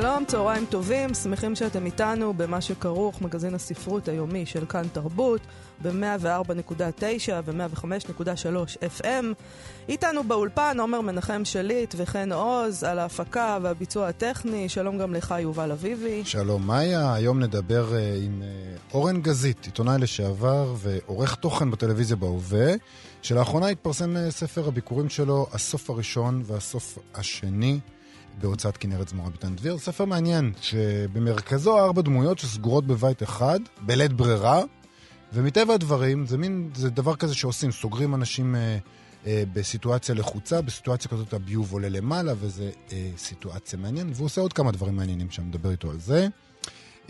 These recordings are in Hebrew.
שלום, צהריים טובים, שמחים שאתם איתנו במה שכרוך, מגזין הספרות היומי של כאן תרבות, ב-104.9 ו-105.3 FM. איתנו באולפן עומר מנחם שליט וחן עוז על ההפקה והביצוע הטכני. שלום גם לך, יובל אביבי. שלום, מאיה. היום נדבר uh, עם uh, אורן גזית, עיתונאי לשעבר ועורך תוכן בטלוויזיה בהווה, שלאחרונה התפרסם uh, ספר הביקורים שלו, הסוף הראשון והסוף השני. בהוצאת כנרת זמורה ביטן דביר. ספר מעניין, שבמרכזו ארבע דמויות שסגורות בבית אחד, בלית ברירה, ומטבע הדברים, זה מין, זה דבר כזה שעושים, סוגרים אנשים אה, אה, בסיטואציה לחוצה, בסיטואציה כזאת הביוב עולה למעלה, וזו אה, סיטואציה מעניינת, והוא עושה עוד כמה דברים מעניינים שאני מדבר איתו על זה.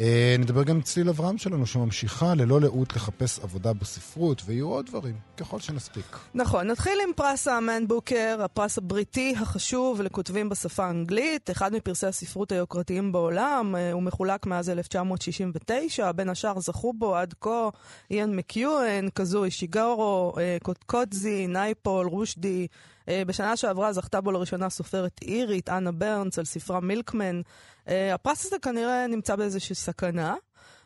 אה, נדבר גם עם צליל אברהם שלנו, שממשיכה ללא לאות לחפש עבודה בספרות, ויהיו עוד דברים, ככל שנספיק. נכון, נתחיל עם פרס האמן בוקר, הפרס הבריטי החשוב לכותבים בשפה האנגלית, אחד מפרסי הספרות היוקרתיים בעולם, אה, הוא מחולק מאז 1969, בין השאר זכו בו עד כה איאן מקיואן, כזוי שיגאורו, אה, קוטקוטזי, נייפול, רושדי. בשנה שעברה זכתה בו לראשונה סופרת אירית, אנה ברנס, על ספרה מילקמן. אה, הפרס הזה כנראה נמצא באיזושהי סכנה.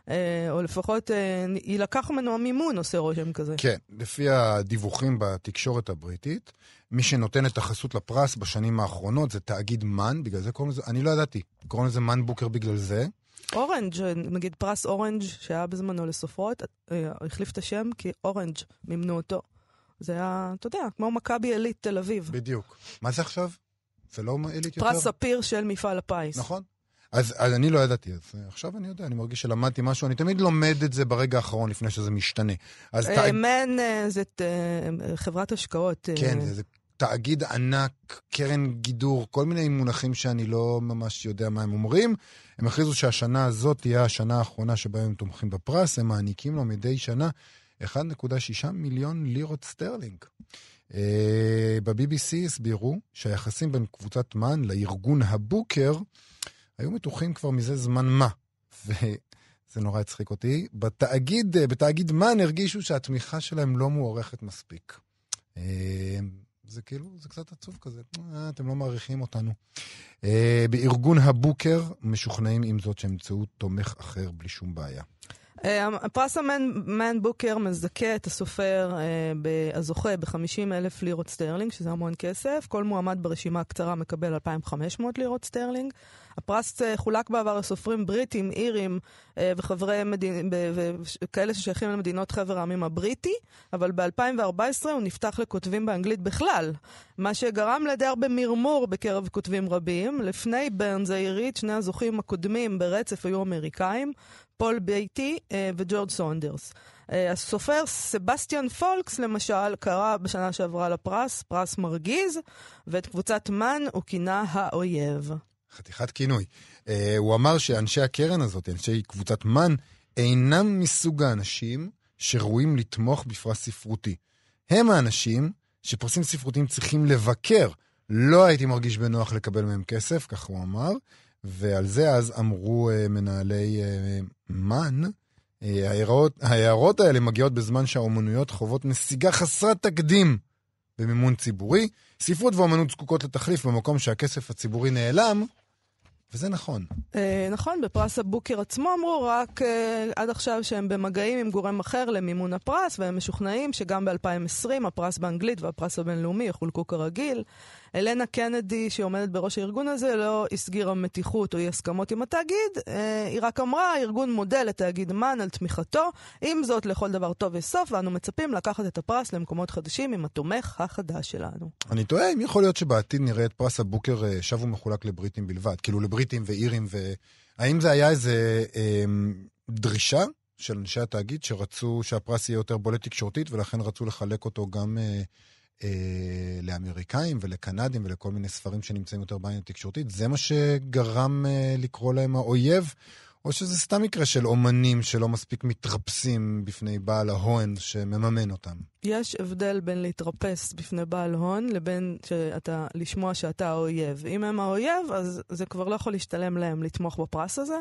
אה, או לפחות אה, יילקח ממנו המימון, עושה רושם כזה. כן, לפי הדיווחים בתקשורת הבריטית, מי שנותן את החסות לפרס בשנים האחרונות זה תאגיד מן, בגלל זה קוראים לזה, אני לא ידעתי, קוראים לזה מן בוקר בגלל זה. אורנג', נגיד פרס אורנג' שהיה בזמנו לסופרות, החליף את השם כי אורנג' מימנו אותו. זה היה, אתה יודע, כמו מכבי עילית תל אביב. בדיוק. מה זה עכשיו? זה לא עילית יותר? פרס ספיר של מפעל הפיס. נכון. אז, אז אני לא ידעתי, אז עכשיו אני יודע, אני מרגיש שלמדתי משהו, אני תמיד לומד את זה ברגע האחרון לפני שזה משתנה. אז מן אה, תאג... זה אה, חברת השקעות. אה. כן, זה, זה תאגיד ענק, קרן גידור, כל מיני מונחים שאני לא ממש יודע מה הם אומרים. הם הכריזו שהשנה הזאת תהיה השנה האחרונה שבה הם תומכים בפרס, הם מעניקים לו מדי שנה 1.6 מיליון לירות סטרלינג. Uh, ב-BBC הסבירו שהיחסים בין קבוצת מן לארגון הבוקר היו מתוחים כבר מזה זמן מה. וזה נורא הצחיק אותי. בתאגיד, בתאגיד מן הרגישו שהתמיכה שלהם לא מוערכת מספיק. אה, זה כאילו, זה קצת עצוב כזה, אה, אתם לא מעריכים אותנו. אה, בארגון הבוקר משוכנעים עם זאת שהם ימצאו תומך אחר בלי שום בעיה. פרס המן בוקר מזכה את הסופר הזוכה ב-50 אלף לירות סטרלינג, שזה המון כסף. כל מועמד ברשימה הקצרה מקבל 2,500 לירות סטרלינג. הפרס אה, חולק בעבר לסופרים בריטים, אירים אה, וחברי מדין... וכאלה ששייכים למדינות חבר העמים הבריטי, אבל ב-2014 הוא נפתח לכותבים באנגלית בכלל, מה שגרם לדי הרבה מרמור בקרב כותבים רבים. לפני ברנס האירית, שני הזוכים הקודמים ברצף היו אמריקאים, פול בייטי אה, וג'ורג' סונדרס. הסופר סבסטיאן פולקס, למשל, קרא בשנה שעברה לפרס, פרס מרגיז, ואת קבוצת מן הוא כינה האויב. חתיכת כינוי. Uh, הוא אמר שאנשי הקרן הזאת, אנשי קבוצת מן, אינם מסוג האנשים שראויים לתמוך בפרס ספרותי. הם האנשים שפרסים ספרותיים צריכים לבקר. לא הייתי מרגיש בנוח לקבל מהם כסף, כך הוא אמר, ועל זה אז אמרו uh, מנהלי uh, מן, uh, ההערות, ההערות האלה מגיעות בזמן שהאומנויות חוות נסיגה חסרת תקדים במימון ציבורי. ספרות ואומנות זקוקות לתחליף במקום שהכסף הציבורי נעלם, וזה נכון. אה, נכון, בפרס הבוקר עצמו אמרו רק אה, עד עכשיו שהם במגעים עם גורם אחר למימון הפרס, והם משוכנעים שגם ב-2020 הפרס באנגלית והפרס הבינלאומי יחולקו כרגיל. אלנה קנדי, שעומדת בראש הארגון הזה, לא הסגירה מתיחות או אי הסכמות עם התאגיד, אה, היא רק אמרה, הארגון מודה לתאגיד מן על תמיכתו, עם זאת לכל דבר טוב יש סוף, ואנו מצפים לקחת את הפרס למקומות חדשים עם התומך החדש שלנו. אני תוהה אם יכול להיות שבעתיד נראה את פרס הבוקר אה, שב ומחולק לבריטים בלבד, כאילו לבריטים ואירים, והאם זה היה איזה אה, דרישה של אנשי התאגיד שרצו שהפרס יהיה יותר בולט תקשורתית, ולכן רצו לחלק אותו גם... אה, אה, לאמריקאים ולקנדים ולכל מיני ספרים שנמצאים יותר בעין התקשורתית, זה מה שגרם אה, לקרוא להם האויב? או שזה סתם מקרה של אומנים שלא מספיק מתרפסים בפני בעל ההון שמממן אותם? יש הבדל בין להתרפס בפני בעל הון לבין שאתה, לשמוע שאתה האויב. אם הם האויב, אז זה כבר לא יכול להשתלם להם לתמוך בפרס הזה.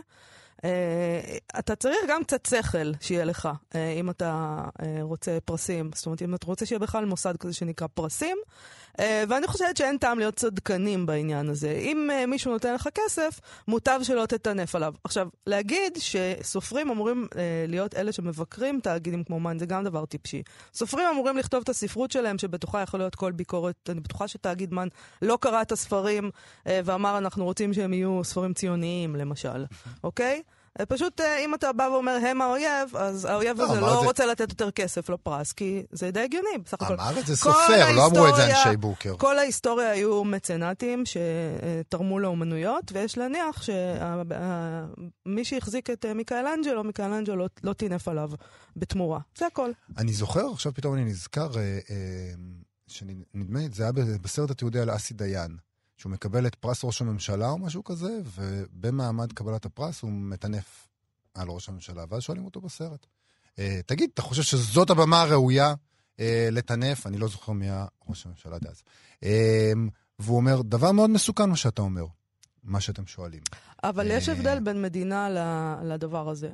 Uh, אתה צריך גם קצת שכל שיהיה לך, uh, אם אתה uh, רוצה פרסים. זאת אומרת, אם אתה רוצה שיהיה בכלל מוסד כזה שנקרא פרסים, ואני חושבת שאין טעם להיות צדקנים בעניין הזה. אם מישהו נותן לך כסף, מוטב שלא תטנף עליו. עכשיו, להגיד שסופרים אמורים להיות אלה שמבקרים תאגידים כמו מן, זה גם דבר טיפשי. סופרים אמורים לכתוב את הספרות שלהם, שבתוכה יכול להיות כל ביקורת. אני בטוחה שתאגיד מן לא קרא את הספרים ואמר, אנחנו רוצים שהם יהיו ספרים ציוניים, למשל, אוקיי? Okay? פשוט אה, אם אתה בא ואומר הם האויב, אז האויב הזה לא רוצה לתת יותר כסף, לא פרס, כי זה די הגיוני, בסך הכל. אמר את זה סופר, לא אמרו את זה אנשי בוקר. כל ההיסטוריה היו מצנטים שתרמו לאומנויות, ויש להניח שמי שהחזיק את אה, מיקאלנג'לו, מיקאלנג'לו לא, לא טינף עליו בתמורה. זה הכל. אני זוכר, עכשיו פתאום אני נזכר, אה, שנדמה לי, זה היה בסרט התיעודי על אסי דיין. שהוא מקבל את פרס ראש הממשלה או משהו כזה, ובמעמד קבלת הפרס הוא מטנף על ראש הממשלה, ואז שואלים אותו בסרט. אה, תגיד, אתה חושב שזאת הבמה הראויה אה, לטנף? אני לא זוכר מי היה ראש הממשלה דאז. אה, והוא אומר, דבר מאוד מסוכן מה שאתה אומר, מה שאתם שואלים. אבל יש הבדל בין מדינה לדבר הזה.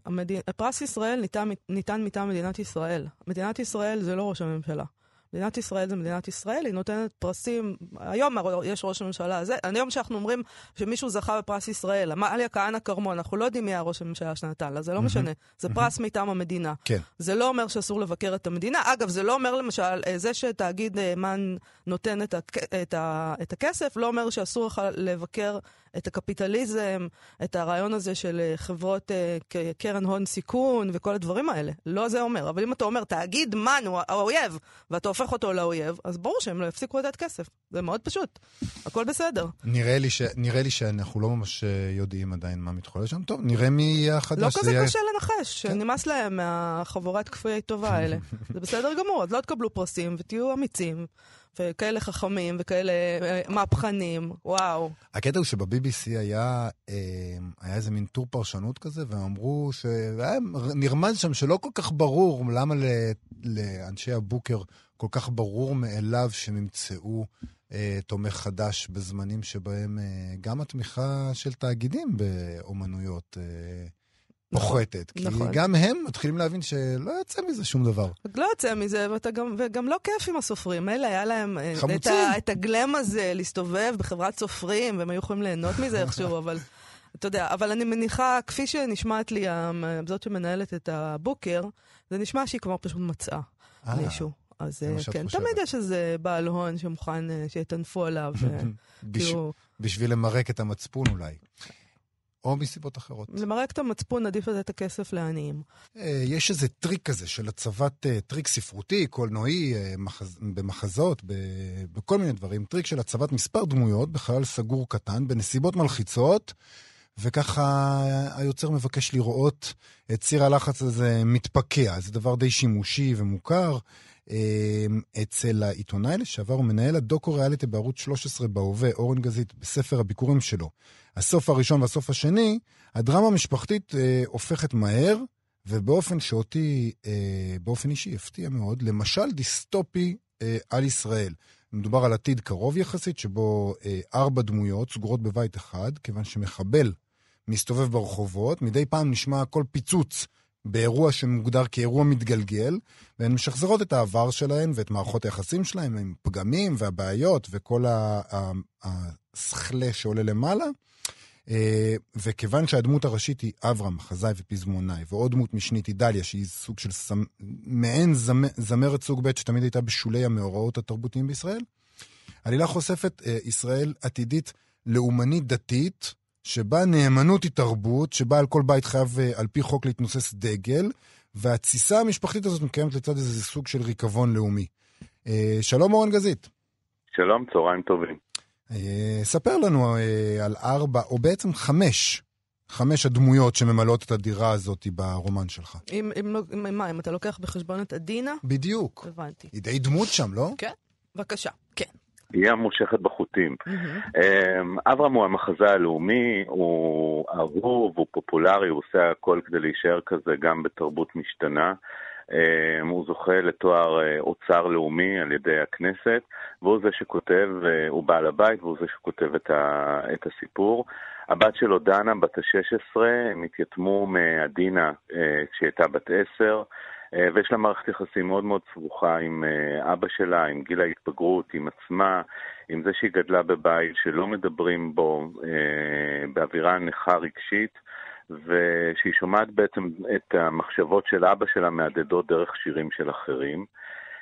פרס ישראל ניתן, ניתן מטעם מדינת ישראל. מדינת ישראל זה לא ראש הממשלה. מדינת ישראל זה מדינת ישראל, היא נותנת פרסים, היום יש ראש הממשלה הזה, היום שאנחנו אומרים שמישהו זכה בפרס ישראל, עמליה כהנא כרמון, אנחנו לא יודעים מי היה ראש הממשלה שנתן לה, זה לא משנה, זה פרס מטעם המדינה. כן. זה לא אומר שאסור לבקר את המדינה, אגב, זה לא אומר למשל, אה, זה שתאגיד אה, מן נותן את, הכ... את, ה... את הכסף, לא אומר שאסור לך לבקר את הקפיטליזם, את הרעיון הזה של אה, חברות uh, קרן הון סיכון וכל הדברים האלה. לא זה אומר. אבל אם אתה אומר, תאגיד מן הוא האויב, ואתה הופך אותו לאויב, אז ברור שהם לא יפסיקו לתת כסף. זה מאוד פשוט. הכל בסדר. נראה לי, ש... נראה לי שאנחנו לא ממש אה, יודעים עדיין מה מתחולל שם. טוב, נראה מי יהיה החדש. לא כזה יהיה... קשה לנחש, כן. נמאס להם מהחבורת כפויי טובה האלה. זה בסדר גמור, אז לא תקבלו פרסים ותהיו אמיצים. וכאלה חכמים וכאלה אה, מהפכנים, וואו. הקטע הוא שב-BBC היה, אה, היה איזה מין טור פרשנות כזה, והם אמרו נרמז שם שלא כל כך ברור למה לאנשי הבוקר כל כך ברור מאליו שהם ימצאו אה, תומך חדש בזמנים שבהם אה, גם התמיכה של תאגידים באומנויות אה, פוחתת. כי נכון. גם הם מתחילים להבין שלא יוצא מזה שום דבר. לא יוצא מזה, גם, וגם לא כיף עם הסופרים. מילא היה להם אה, את, ה, את הגלם הזה להסתובב בחברת סופרים, והם היו יכולים ליהנות מזה איכשהו, אבל... אתה יודע, אבל אני מניחה, כפי שנשמעת לי זאת שמנהלת את הבוקר, זה נשמע שהיא כבר פשוט מצאה אה, מישהו. אז כן, תמיד יש איזה בעל הון שמוכן אה, שיטנפו עליו. כאילו... בשביל למרק את המצפון אולי. או מסיבות אחרות. למרק את המצפון עדיף לתת את הכסף לעניים. אה, יש איזה טריק כזה של הצבת, אה, טריק ספרותי, קולנועי, אה, במחזות, בכל מיני דברים, טריק של הצבת מספר דמויות בחלל סגור קטן, בנסיבות מלחיצות, וככה היוצר מבקש לראות את סיר הלחץ הזה מתפקע. זה דבר די שימושי ומוכר. אצל העיתונאי לשעבר ומנהל הדוקו-ריאליטי בערוץ 13 בהווה, אורן גזית, בספר הביכורים שלו, הסוף הראשון והסוף השני, הדרמה המשפחתית אה, הופכת מהר, ובאופן שאותי, אה, באופן אישי, הפתיע מאוד, למשל דיסטופי אה, על ישראל. מדובר על עתיד קרוב יחסית, שבו אה, ארבע דמויות סגורות בבית אחד, כיוון שמחבל מסתובב ברחובות, מדי פעם נשמע כל פיצוץ באירוע שמוגדר כאירוע מתגלגל, והן משחזרות את העבר שלהן ואת מערכות היחסים שלהן עם פגמים והבעיות וכל הסכלה שעולה למעלה. אה, וכיוון שהדמות הראשית היא אברהם, חזאי ופזמונאי, ועוד דמות משנית היא דליה, שהיא סוג של סמ... מעין זמ... זמרת סוג ב' שתמיד הייתה בשולי המאורעות התרבותיים בישראל, עלילה חושפת אה, ישראל עתידית לאומנית דתית, שבה נאמנות היא תרבות, שבה על כל בית חייב אה, על פי חוק להתנוסס דגל, והתסיסה המשפחתית הזאת מקיימת לצד איזה סוג של ריקבון לאומי. שלום אורן גזית. שלום, צהריים טובים. אה, ספר לנו אה, על ארבע, או בעצם חמש, חמש הדמויות שממלאות את הדירה הזאת ברומן שלך. אם, אם, לא, אם, מה, אם אתה לוקח בחשבון את עדינה? בדיוק. הבנתי. היא די דמות שם, לא? כן, בבקשה, כן. היא המושכת בחוטים. אמ, אברהם הוא המחזה הלאומי, הוא אהוב, הוא פופולרי, הוא עושה הכל כדי להישאר כזה גם בתרבות משתנה. אמ, הוא זוכה לתואר אה, אוצר לאומי על ידי הכנסת, והוא זה שכותב, אה, הוא בעל הבית והוא זה שכותב את, ה, את הסיפור. הבת שלו, דנה, בת ה-16, הם התייתמו מעדינה אה, כשהיא הייתה בת 10. ויש לה מערכת יחסים מאוד מאוד סבוכה עם אבא שלה, עם גיל ההתבגרות, עם עצמה, עם זה שהיא גדלה בבית שלא מדברים בו, באווירה נכה רגשית. ושהיא שומעת בעצם את המחשבות של אבא שלה מהדהדות דרך שירים של אחרים.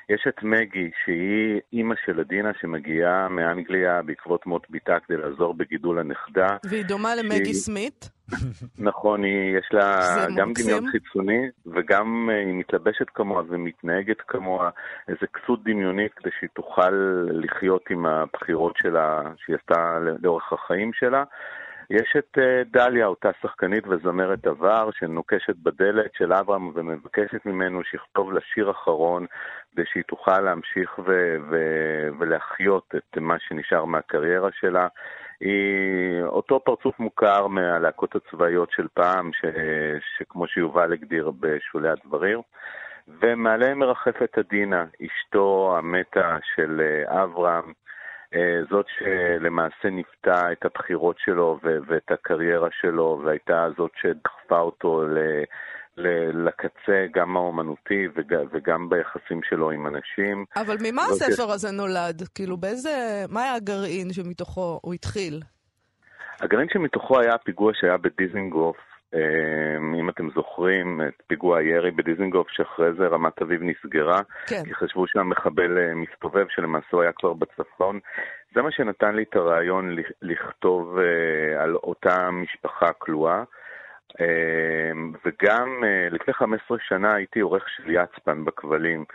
יש את מגי, שהיא אימא של עדינה שמגיעה מאנגליה בעקבות מות ביתה כדי לעזור בגידול הנכדה. והיא דומה למגי שהיא... סמית. נכון, היא, יש לה גם דמיון חיצוני, וגם אה, היא מתלבשת כמוה ומתנהגת כמוה, איזה כסות דמיונית כדי שהיא תוכל לחיות עם הבחירות שלה, שהיא עשתה לאורך החיים שלה. יש את אה, דליה, אותה שחקנית וזמרת עבר, שנוקשת בדלת של אברהם ומבקשת ממנו שיכתוב לה שיר אחרון, כדי שהיא תוכל להמשיך ו- ו- ולהחיות את מה שנשאר מהקריירה שלה. היא אותו פרצוף מוכר מהלהקות הצבאיות של פעם, ש- שכמו שיובל הגדיר בשולי הדברים. ומעליהם מרחפת עדינה, אשתו המתה של אה, אברהם, זאת שלמעשה ניווטה את הבחירות שלו ואת הקריירה שלו, והייתה זאת שדחפה אותו ל- לקצה, גם האומנותי וגם ביחסים שלו עם אנשים. אבל ממה הספר הזה נולד? כאילו, באיזה... מה היה הגרעין שמתוכו הוא התחיל? הגרעין שמתוכו היה הפיגוע שהיה בדיזינגוף אם אתם זוכרים, את פיגוע הירי בדיזינגוף, שאחרי זה רמת אביב נסגרה, כן. כי חשבו שהמחבל אה, מסתובב, שלמעשה הוא היה כבר בצפון. זה מה שנתן לי את הרעיון לכתוב אה, על אותה משפחה כלואה. אמ, וגם אה, לפני 15 שנה הייתי עורך של יצפן בכבלים.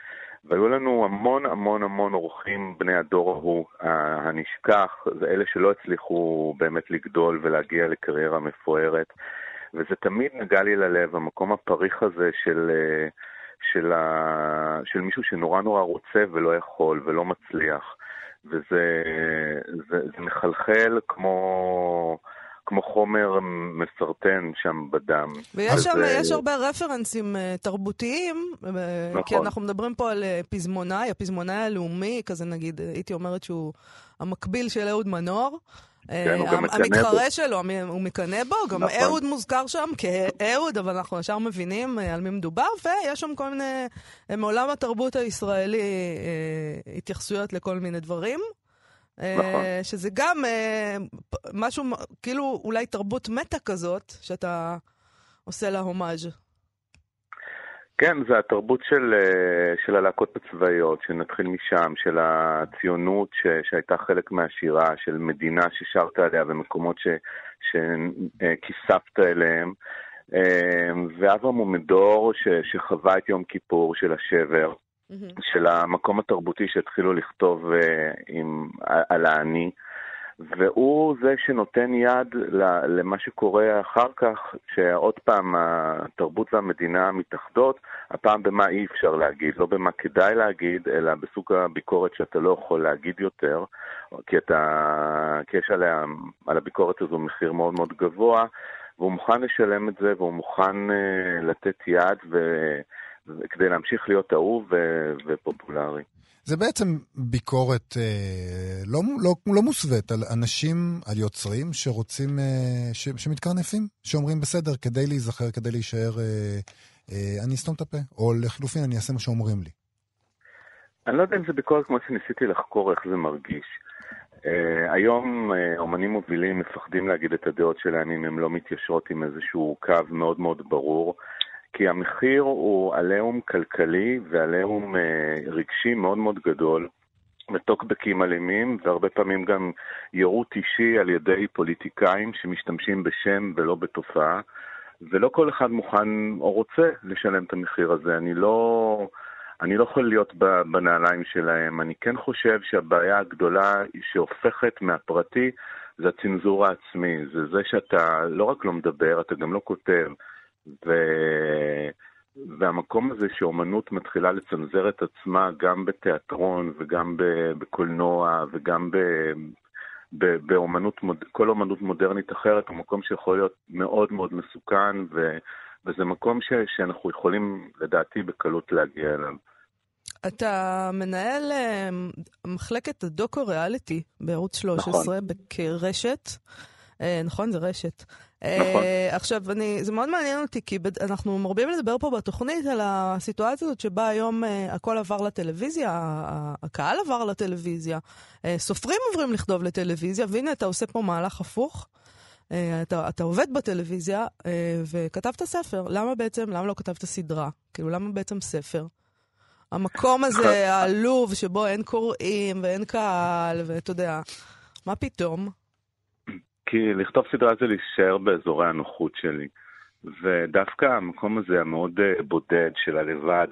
והיו לנו המון המון המון אורחים בני הדור ההוא, הנשכח, זה אלה שלא הצליחו באמת לגדול ולהגיע לקריירה מפוארת. וזה תמיד נגע לי ללב, המקום הפריך הזה של, אה, של, ה, של מישהו שנורא נורא רוצה ולא יכול ולא מצליח. וזה זה, זה מחלחל כמו... כמו חומר מסרטן שם בדם. ויש שם, זה... יש הרבה רפרנסים uh, תרבותיים, אה, נכון. כי אנחנו מדברים פה על פזמונאי, הפזמונאי הלאומי, כזה נגיד, הייתי אומרת שהוא המקביל של אהוד מנור. כן, הוא גם מקנא בו. המתחרה שלו, הוא מקנא בו, גם נכון. אהוד מוזכר שם כאהוד, אבל אנחנו ישר מבינים אה, על מי מדובר, ויש שם כל מיני, אה, מעולם התרבות הישראלי, אה, התייחסויות לכל מיני דברים. נכון. שזה גם משהו, כאילו אולי תרבות מטה כזאת, שאתה עושה לה הומאז'. כן, זה התרבות של, אה, של הלהקות הצבאיות, שנתחיל משם, של הציונות ש, שהייתה חלק מהשירה, של מדינה ששרת עליה ומקומות שכיספת אליהם. אה, ואברהם הוא מדור ש, שחווה את יום כיפור של השבר, mm-hmm. של המקום התרבותי שהתחילו לכתוב אה, עם, על האני. והוא זה שנותן יד למה שקורה אחר כך, שעוד פעם התרבות והמדינה מתאחדות, הפעם במה אי אפשר להגיד, לא במה כדאי להגיד, אלא בסוג הביקורת שאתה לא יכול להגיד יותר, כי, אתה, כי יש עליה, על הביקורת הזו מחיר מאוד מאוד גבוה, והוא מוכן לשלם את זה, והוא מוכן uh, לתת יד ו... כדי להמשיך להיות אהוב. ופופולרי. זה בעצם ביקורת אה, לא, לא, לא מוסווית על אנשים, על יוצרים שרוצים, אה, ש, שמתקרנפים, שאומרים בסדר, כדי להיזכר, כדי להישאר, אה, אה, אני אסתום את הפה, או לחילופין, אני אעשה מה שאומרים לי. אני לא יודע אם זה ביקורת כמו שניסיתי לחקור איך זה מרגיש. Uh, היום uh, אומנים מובילים מפחדים להגיד את הדעות שלהם אם הם לא מתיישרות עם איזשהו קו מאוד מאוד ברור. כי המחיר הוא עליהום כלכלי ועליהום אה, רגשי מאוד מאוד גדול, וטוקבקים אלימים, והרבה פעמים גם יירוט אישי על ידי פוליטיקאים שמשתמשים בשם ולא בתופעה, ולא כל אחד מוכן או רוצה לשלם את המחיר הזה. אני לא... אני לא יכול להיות בנעליים שלהם. אני כן חושב שהבעיה הגדולה שהופכת מהפרטי זה הצנזורה העצמי. זה זה שאתה לא רק לא מדבר, אתה גם לא כותב. ו... והמקום הזה שאומנות מתחילה לצנזר את עצמה גם בתיאטרון וגם בקולנוע וגם ב... באומנות, כל אומנות מודרנית אחרת, הוא מקום שיכול להיות מאוד מאוד מסוכן, ו, וזה מקום ש, שאנחנו יכולים, לדעתי, בקלות להגיע אליו. אתה מנהל uh, מחלקת הדוקו-ריאליטי בערוץ 13 נכון. כרשת. Uh, נכון, זה רשת. נכון. Uh, עכשיו, אני, זה מאוד מעניין אותי, כי בד, אנחנו מרבים לדבר פה בתוכנית על הסיטואציה הזאת שבה היום uh, הכל עבר לטלוויזיה, הקהל עבר לטלוויזיה, uh, סופרים עוברים לכתוב לטלוויזיה, והנה אתה עושה פה מהלך הפוך. Uh, אתה, אתה עובד בטלוויזיה uh, וכתבת ספר. למה בעצם, למה לא כתבת סדרה? כאילו, למה בעצם ספר? המקום הזה, העלוב, שבו אין קוראים ואין קהל, ואתה יודע, מה פתאום? כי לכתוב סדרה זה להישאר באזורי הנוחות שלי. ודווקא המקום הזה המאוד אה, בודד של הלבד,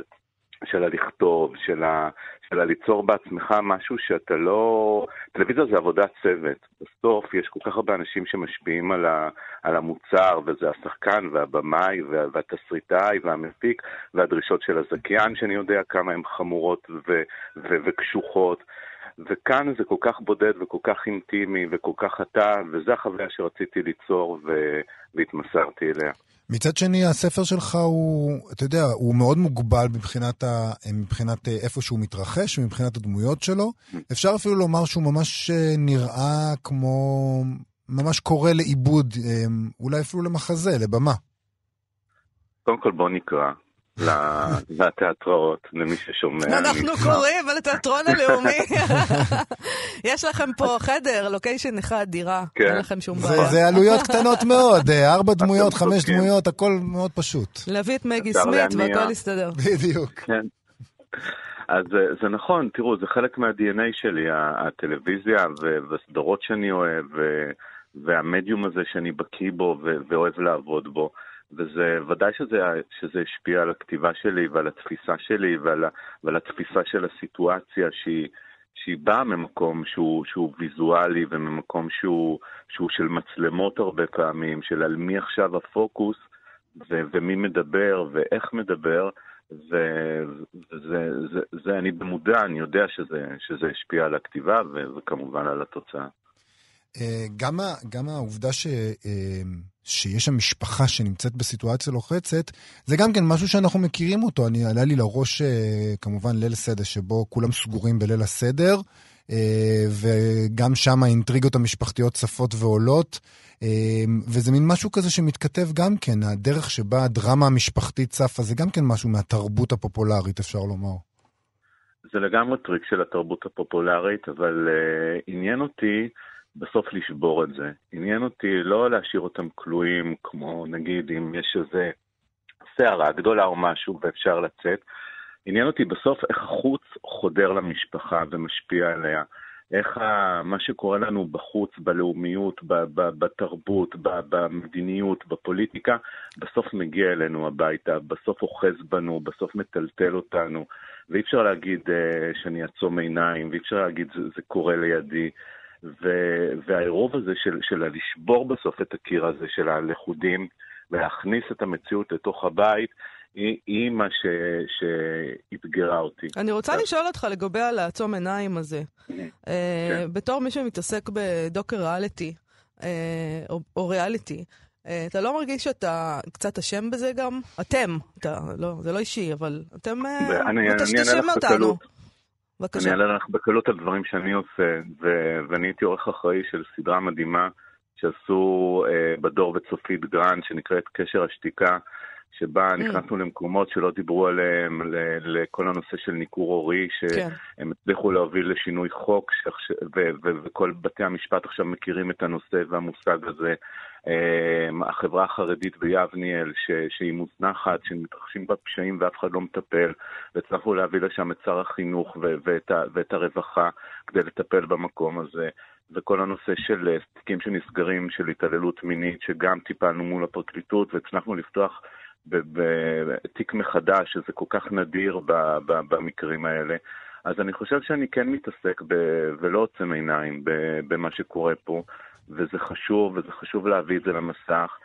של הלכתוב, של, ה, של הליצור בעצמך משהו שאתה לא... טלוויזיה זה עבודת צוות. בסוף יש כל כך הרבה אנשים שמשפיעים על, ה, על המוצר, וזה השחקן והבמאי וה, והתסריטאי והמפיק, והדרישות של הזכיין, שאני יודע כמה הן חמורות ו, ו, וקשוחות. וכאן זה כל כך בודד וכל כך אינטימי וכל כך אתה, וזו החוויה שרציתי ליצור ו... והתמסרתי אליה. מצד שני, הספר שלך הוא, אתה יודע, הוא מאוד מוגבל מבחינת, ה, מבחינת אה, איפה שהוא מתרחש, מבחינת הדמויות שלו. אפשר אפילו לומר שהוא ממש אה, נראה כמו, ממש קורא לעיבוד, אה, אולי אפילו למחזה, לבמה. קודם כל בוא נקרא, לתיאטראות, למי ששומע. אנחנו קוראים על התיאטרון הלאומי. יש לכם פה חדר, לוקיישן אחד, דירה, כן. אין לכם שום בעיה. זה עלויות קטנות מאוד, אה, ארבע דמויות, חמש דמויות, הכל מאוד פשוט. להביא את מגי סמית והכל יסתדר. בדיוק. כן. אז אה, זה נכון, תראו, זה חלק מה-DNA שלי, הטלוויזיה והסדרות שאני אוהב, והמדיום הזה שאני בקיא בו ואוהב לעבוד בו. וזה ודאי שזה, שזה השפיע על הכתיבה שלי ועל התפיסה שלי ועל, ועל התפיסה של הסיטואציה שהיא, שהיא באה ממקום שהוא, שהוא ויזואלי וממקום שהוא, שהוא של מצלמות הרבה פעמים, של על מי עכשיו הפוקוס ו, ומי מדבר ואיך מדבר. וזה, זה, זה, אני במודע, אני יודע שזה, שזה השפיע על הכתיבה וכמובן על התוצאה. אה, גם, גם העובדה ש, אה, שיש שם משפחה שנמצאת בסיטואציה לוחצת, זה גם כן משהו שאנחנו מכירים אותו. אני, עלה לי לראש אה, כמובן ליל סדר, שבו כולם סגורים בליל הסדר, וגם שם האינטריגות המשפחתיות צפות ועולות, וזה מין משהו כזה שמתכתב גם כן, הדרך שבה הדרמה המשפחתית צפה, זה גם כן משהו מהתרבות הפופולרית, אפשר לומר. זה לגמרי טריק של התרבות הפופולרית, אבל uh, עניין אותי בסוף לשבור את זה. עניין אותי לא להשאיר אותם כלואים, כמו נגיד אם יש איזה סערה גדולה או משהו ואפשר לצאת. עניין אותי בסוף איך החוץ חודר למשפחה ומשפיע עליה. איך ה, מה שקורה לנו בחוץ, בלאומיות, ב, ב, בתרבות, ב, במדיניות, בפוליטיקה, בסוף מגיע אלינו הביתה, בסוף אוחז בנו, בסוף מטלטל אותנו, ואי אפשר להגיד uh, שאני אעצום עיניים, ואי אפשר להגיד זה, זה קורה לידי. והעירוב הזה של, של לשבור בסוף את הקיר הזה של הלכודים ולהכניס את המציאות לתוך הבית, היא, היא מה ש, שאתגרה אותי. אני רוצה אז... לשאול אותך לגבי ה לעצום עיניים הזה. כן. בתור מי שמתעסק בדוקו ריאליטי, אה, או, או ריאליטי, אה, אתה לא מרגיש שאתה קצת אשם בזה גם? אתם, אתה, לא, זה לא אישי, אבל אתם מטשטשים אותנו. בבקשה. אני אעלה לך בקלות על דברים שאני עושה, ו- ואני הייתי עורך אחראי של סדרה מדהימה שעשו אה, בדור וצופית גרנד, שנקראת קשר השתיקה, שבה mm. נכנסנו למקומות שלא דיברו עליהם, לכל הנושא של ניכור הורי, שהם כן. הצליחו להוביל לשינוי חוק, וכל בתי המשפט עכשיו מכירים את הנושא והמושג הזה. אמ, החברה החרדית ביבניאל, שהיא מוזנחת, שמתרחשים בה פשעים ואף אחד לא מטפל, והצלחנו להביא לשם את שר החינוך ואת הרווחה כדי לטפל במקום הזה. וכל הנושא של אה, תיקים שנסגרים, של התעללות מינית, שגם טיפלנו מול הפרקליטות והצלחנו לפתוח בתיק מחדש, שזה כל כך נדיר במקרים האלה. אז אני חושב שאני כן מתעסק ב, ולא עוצם עיניים במה שקורה פה. וזה חשוב, וזה חשוב להביא את זה למסך,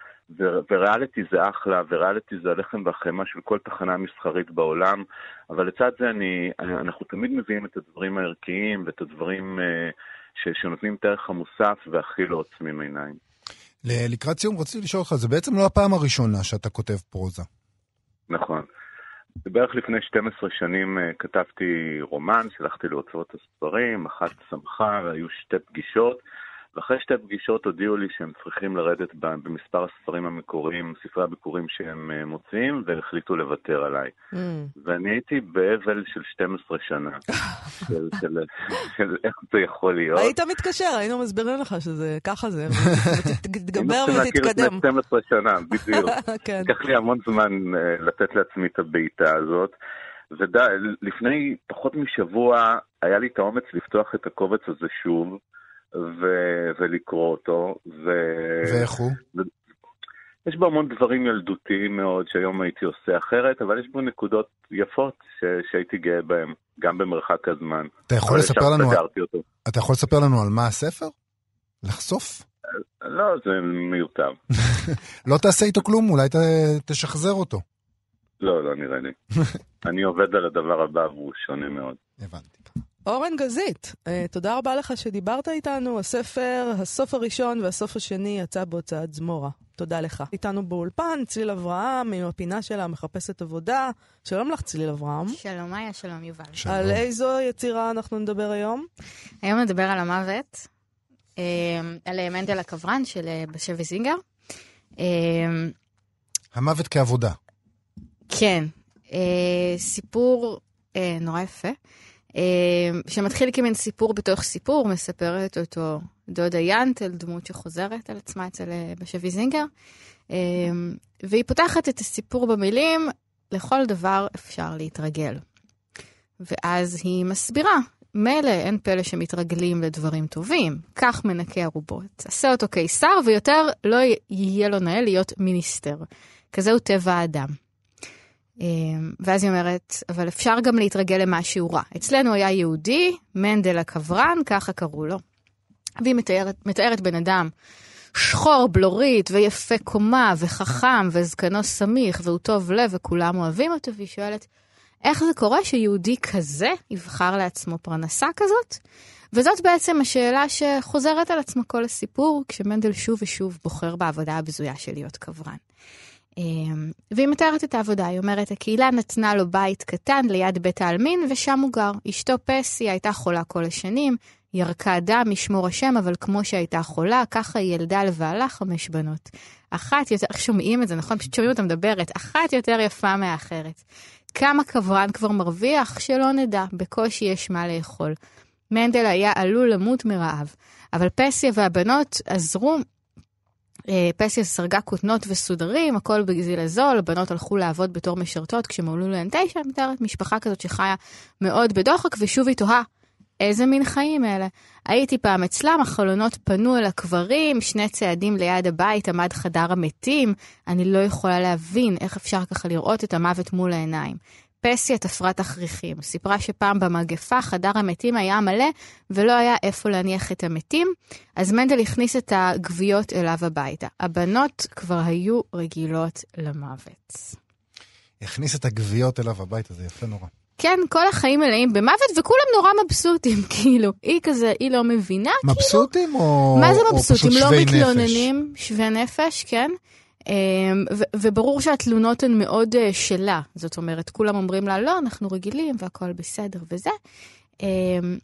וריאליטי זה אחלה, וריאליטי זה הלחם והחמאה של כל תחנה מסחרית בעולם, אבל לצד זה אני, אנחנו תמיד מביאים את הדברים הערכיים ואת הדברים ש, שנותנים את הערך המוסף והכי לא עוצמים עיניים. לקראת סיום רציתי לשאול אותך, זה בעצם לא הפעם הראשונה שאתה כותב פרוזה. נכון. בערך לפני 12 שנים כתבתי רומן, שלחתי להוצאות הספרים, אחת צמחה, והיו שתי פגישות. ואחרי שתי פגישות הודיעו לי שהם צריכים לרדת במספר הספרים המקוריים, ספרי הביקורים שהם אה, מוציאים, והחליטו לוותר עליי. Mm. ואני הייתי באבל של 12 שנה, של, של, של איך זה יכול להיות. היית מתקשר, היינו מסבירים לך שזה ככה זה, תתגבר ותתקדם. היינו 12 שנה, בדיוק. כן. לקח לי המון זמן אה, לתת לעצמי את הבעיטה הזאת. ולפני פחות משבוע היה לי את האומץ לפתוח את הקובץ הזה שוב. ו- ולקרוא אותו. ו- ואיך הוא? ו- יש בו המון דברים ילדותיים מאוד שהיום הייתי עושה אחרת, אבל יש בו נקודות יפות ש- שהייתי גאה בהן, גם במרחק הזמן. אתה יכול לספר לנו... אתה יכול לספר לנו על מה הספר? לחשוף? לא, זה מיותר. לא תעשה איתו כלום, אולי ת- תשחזר אותו. לא, לא נראה לי. אני עובד על הדבר הבא והוא שונה מאוד. הבנתי. אורן גזית, אה, תודה רבה לך שדיברת איתנו. הספר, הסוף הראשון והסוף השני יצא בהוצאת זמורה. תודה לך. איתנו באולפן, צליל אברהם, עם הפינה שלה, מחפשת עבודה. שלום לך, צליל אברהם. שלום, מאיה, שלום, יובל. שלום. על איזו יצירה אנחנו נדבר היום? היום נדבר על המוות, אה, על מנדל הקברן של אה, בשבי זינגר. המוות כעבודה. כן, סיפור נורא יפה. אמ, שמתחיל כמין סיפור בתוך סיפור, מספרת אותו דודה ינטל, דמות שחוזרת על עצמה אצל אה, בשבי זינגר, אמ, והיא פותחת את הסיפור במילים, לכל דבר אפשר להתרגל. ואז היא מסבירה, מילא אין פלא שמתרגלים לדברים טובים, כך מנקה ערובות, עשה אותו קיסר ויותר לא יהיה לו נאה להיות מיניסטר. כזהו טבע האדם. אמ, ואז היא אומרת, אבל אפשר גם להתרגל למשהו רע. אצלנו היה יהודי, מנדל הקברן, ככה קראו לו. והיא מתארת, מתארת בן אדם שחור, בלורית, ויפה קומה, וחכם, וזקנו סמיך, והוא טוב לב, וכולם אוהבים אותו, והיא שואלת, איך זה קורה שיהודי כזה יבחר לעצמו פרנסה כזאת? וזאת בעצם השאלה שחוזרת על עצמה כל הסיפור, כשמנדל שוב ושוב בוחר בעבודה הבזויה של להיות קברן. אמ, והיא מתארת את העבודה, היא אומרת, הקהילה נתנה לו בית קטן ליד בית העלמין, ושם הוא גר. אשתו פסי הייתה חולה כל השנים, ירקה דם, משמור השם, אבל כמו שהייתה חולה, ככה היא ילדה לבעלה חמש בנות. אחת יותר, איך שומעים את זה, נכון? פשוט שומעים אותה מדברת, אחת יותר יפה מהאחרת. כמה קברן כבר מרוויח? שלא נדע, בקושי יש מה לאכול. מנדל היה עלול למות מרעב, אבל פסיה והבנות עזרו פסיה סרגה כותנות וסודרים, הכל בגזיל הזול, הבנות הלכו לעבוד בתור משרתות כשמולאו להן תשע, מתארת משפחה כזאת שחיה מאוד בדוחק, ושוב היא תוהה, איזה מין חיים אלה? הייתי פעם אצלם, החלונות פנו אל הקברים, שני צעדים ליד הבית עמד חדר המתים, אני לא יכולה להבין איך אפשר ככה לראות את המוות מול העיניים. פסיה תפרה תכריכים. סיפרה שפעם במגפה חדר המתים היה מלא ולא היה איפה להניח את המתים, אז מנדל הכניס את הגוויות אליו הביתה. הבנות כבר היו רגילות למוות. הכניס את הגוויות אליו הביתה, זה יפה נורא. כן, כל החיים מלאים במוות, וכולם נורא מבסוטים, כאילו. היא כזה, היא לא מבינה, מבסוטים כאילו... או, מה זה מבסוטים? לא מתלוננים, שווי נפש, כן. אמ, וברור שהתלונות הן מאוד אה, שלה, זאת אומרת, כולם אומרים לה, לא, אנחנו רגילים והכל בסדר וזה. אמ,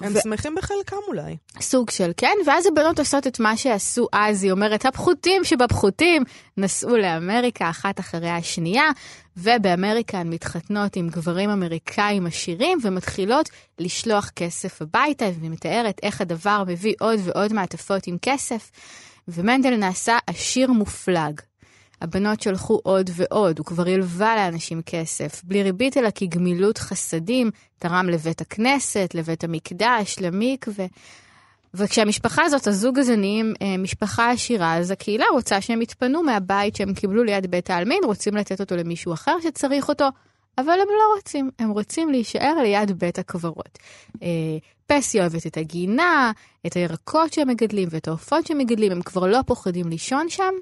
הם ו... שמחים בחלקם אולי. סוג של כן, ואז הבנות עושות את מה שעשו אז, היא אומרת, הפחותים שבפחותים נסעו לאמריקה אחת אחרי השנייה, ובאמריקה הן מתחתנות עם גברים אמריקאים עשירים ומתחילות לשלוח כסף הביתה, והיא מתארת איך הדבר מביא עוד ועוד מעטפות עם כסף. ומנדל נעשה עשיר מופלג. הבנות שלחו עוד ועוד, הוא כבר הלווה לאנשים כסף, בלי ריבית אלא כגמילות חסדים, תרם לבית הכנסת, לבית המקדש, למקווה. וכשהמשפחה הזאת, הזוג הזה נהיים אה, משפחה עשירה, אז הקהילה רוצה שהם יתפנו מהבית שהם קיבלו ליד בית העלמין, רוצים לתת אותו למישהו אחר שצריך אותו, אבל הם לא רוצים, הם רוצים להישאר ליד בית הקברות. אה, פסי אוהבת את הגינה, את הירקות שהם מגדלים ואת העופות שהם מגדלים, הם כבר לא פוחדים לישון שם.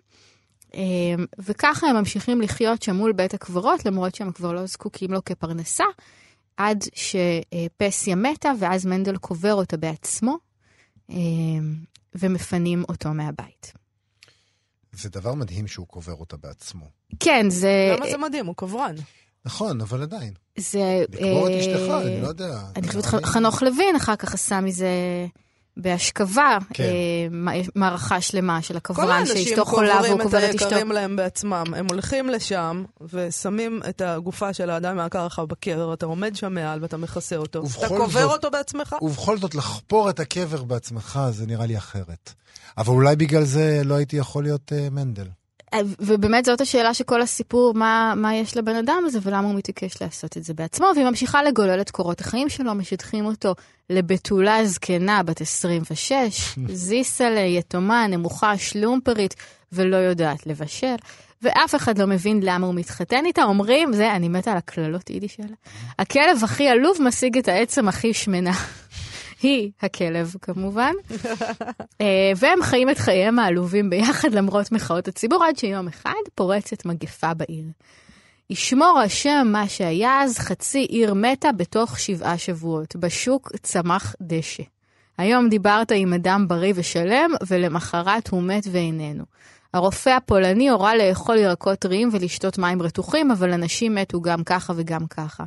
וככה הם ממשיכים לחיות שם מול בית הקברות, למרות שהם כבר לא זקוקים לו כפרנסה, עד שפסיה מתה, ואז מנדל קובר אותה בעצמו, ומפנים אותו מהבית. זה דבר מדהים שהוא קובר אותה בעצמו. כן, זה... למה זה מדהים? הוא קברן. נכון, אבל עדיין. זה... לקבור את אשתך, אני לא יודע. אני חושבת חנוך לוין אחר כך עשה מזה בהשכבה, כן. מערכה שלמה של הקברן שאשתו חולה והוא קובר את אשתו. כל האנשים קוברים את היקרים להם בעצמם. הם הולכים לשם ושמים את הגופה של האדם מהקרחה בקבר, אתה עומד שם מעל ואתה מכסה אותו. אתה קובר אותו בעצמך? ובכל זאת, לחפור את הקבר בעצמך זה נראה לי אחרת. אבל אולי בגלל זה לא הייתי יכול להיות uh, מנדל. ובאמת זאת השאלה שכל הסיפור, מה, מה יש לבן אדם הזה ולמה הוא מתעקש לעשות את זה בעצמו, והיא ממשיכה לגולל את קורות החיים שלו, משטחים אותו לבתולה זקנה בת 26, זיסה ליתומה, נמוכה, שלומפרית, ולא יודעת לבשל, ואף אחד לא מבין למה הוא מתחתן איתה, אומרים, זה, אני מתה על הקללות יידיש האלה, הכלב הכי עלוב משיג את העצם הכי שמנה. היא הכלב כמובן, אה, והם חיים את חייהם העלובים ביחד למרות מחאות הציבור, עד שיום אחד פורצת מגפה בעיר. ישמור השם מה שהיה אז, חצי עיר מתה בתוך שבעה שבועות. בשוק צמח דשא. היום דיברת עם אדם בריא ושלם, ולמחרת הוא מת ואיננו. הרופא הפולני הורה לאכול ירקות טריים ולשתות מים רתוחים, אבל אנשים מתו גם ככה וגם ככה.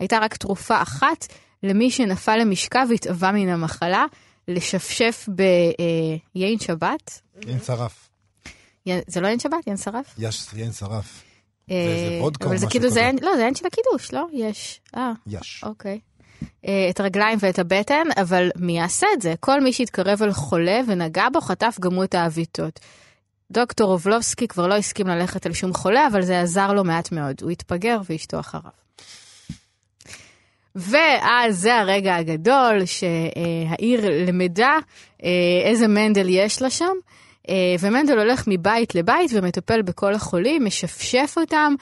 הייתה רק תרופה אחת למי שנפל למשכב והתאווה מן המחלה, לשפשף ביין שבת. יין שרף. זה לא יין שבת? יין שרף? יש יין שרף. זה וודקה אבל זה כאילו, זה לא, זה אין של הקידוש, לא? יש. אה. יש. אוקיי. את הרגליים ואת הבטן, אבל מי יעשה את זה? כל מי שהתקרב אל חולה ונגע בו חטף גם הוא את העוויתות. דוקטור אובלובסקי כבר לא הסכים ללכת אל שום חולה, אבל זה עזר לו מעט מאוד. הוא התפגר ואשתו אחריו. ואז זה הרגע הגדול שהעיר למדה אה, איזה מנדל יש לה שם. אה, ומנדל הולך מבית לבית ומטפל בכל החולים, משפשף אותם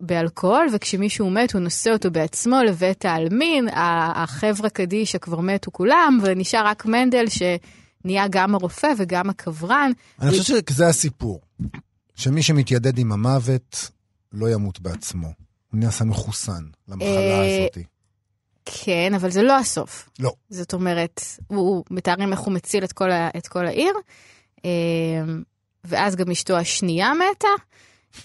באלכוהול, וכשמישהו מת הוא נושא אותו בעצמו לבית העלמין, החבר'ה קדישא כבר מתו כולם, ונשאר רק מנדל שנהיה גם הרופא וגם הקברן. אני חושב שזה הסיפור, שמי שמתיידד עם המוות לא ימות בעצמו. הוא נעשה מחוסן למחלה אה, הזאת. כן, אבל זה לא הסוף. לא. זאת אומרת, הוא, מתארים איך הוא מציל את כל, ה, את כל העיר, אמ, ואז גם אשתו השנייה מתה,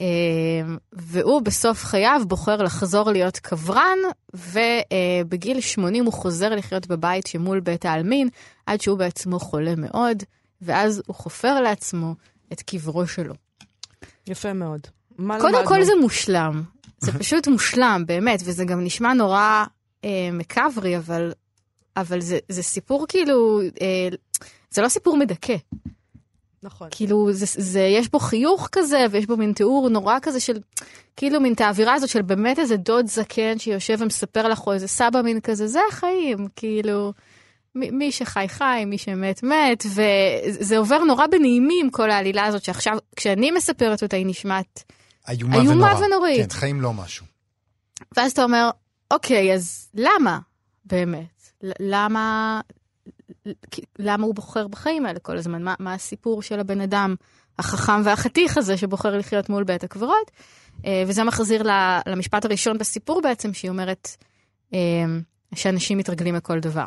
אמ, והוא בסוף חייו בוחר לחזור להיות קברן, ובגיל 80 הוא חוזר לחיות בבית שמול בית העלמין, עד שהוא בעצמו חולה מאוד, ואז הוא חופר לעצמו את קברו שלו. יפה מאוד. קודם כל זה מושלם. זה פשוט מושלם, באמת, וזה גם נשמע נורא מקאברי, אבל, אבל זה, זה סיפור כאילו, אה, זה לא סיפור מדכא. נכון. כאילו, זה, זה, יש בו חיוך כזה, ויש בו מין תיאור נורא כזה של, כאילו מין את האווירה הזאת של באמת איזה דוד זקן שיושב ומספר לך, או איזה סבא מין כזה, זה החיים, כאילו, מי שחי חי, מי שמת מת, וזה עובר נורא בנעימים כל העלילה הזאת, שעכשיו, כשאני מספרת אותה, היא נשמעת איומה, איומה ונורא. ונורית. כן, חיים לא משהו. ואז אתה אומר, אוקיי, אז למה באמת? למה, למה הוא בוחר בחיים האלה כל הזמן? מה, מה הסיפור של הבן אדם החכם והחתיך הזה שבוחר לחיות מול בית הקברות? אה, וזה מחזיר למשפט הראשון בסיפור בעצם, שהיא אומרת אה, שאנשים מתרגלים לכל דבר.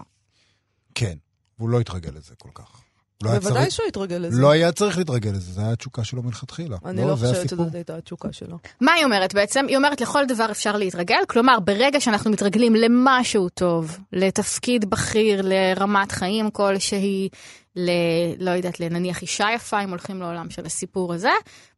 כן, והוא לא התרגל לזה כל כך. לא בוודאי שהוא התרגל לזה. לא היה צריך להתרגל לזה, זה היה התשוקה שלו מלכתחילה. אני לא, לא חושבת שזאת הייתה התשוקה שלו. מה היא אומרת בעצם? היא אומרת לכל דבר אפשר להתרגל, כלומר ברגע שאנחנו מתרגלים למשהו טוב, לתפקיד בכיר, לרמת חיים כלשהי, ל... לא יודעת, לנניח אישה יפה, אם הולכים לעולם של הסיפור הזה,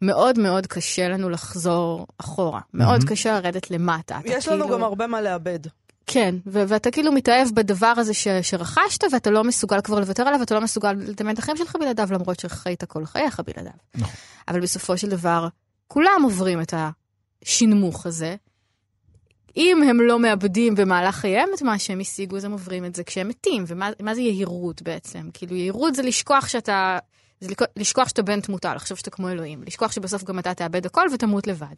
מאוד מאוד קשה לנו לחזור אחורה. מאוד. קשה לרדת למטה. יש לנו כאילו... גם הרבה מה לאבד. כן, ו- ואתה כאילו מתאהב בדבר הזה ש- שרכשת, ואתה לא מסוגל כבר לוותר עליו, ואתה לא מסוגל לדמיין את החיים שלך בלעדיו, למרות שחיית כל חייך בלעדיו. נכון. אבל בסופו של דבר, כולם עוברים את השנמוך הזה. אם הם לא מאבדים במהלך חייהם את מה שהם השיגו, אז הם עוברים את זה כשהם מתים. ומה זה יהירות בעצם? כאילו, יהירות זה לשכוח שאתה... זה לשכוח שאתה בן תמותה, לחשוב שאתה כמו אלוהים. לשכוח שבסוף גם אתה תאבד הכל ותמות לבד.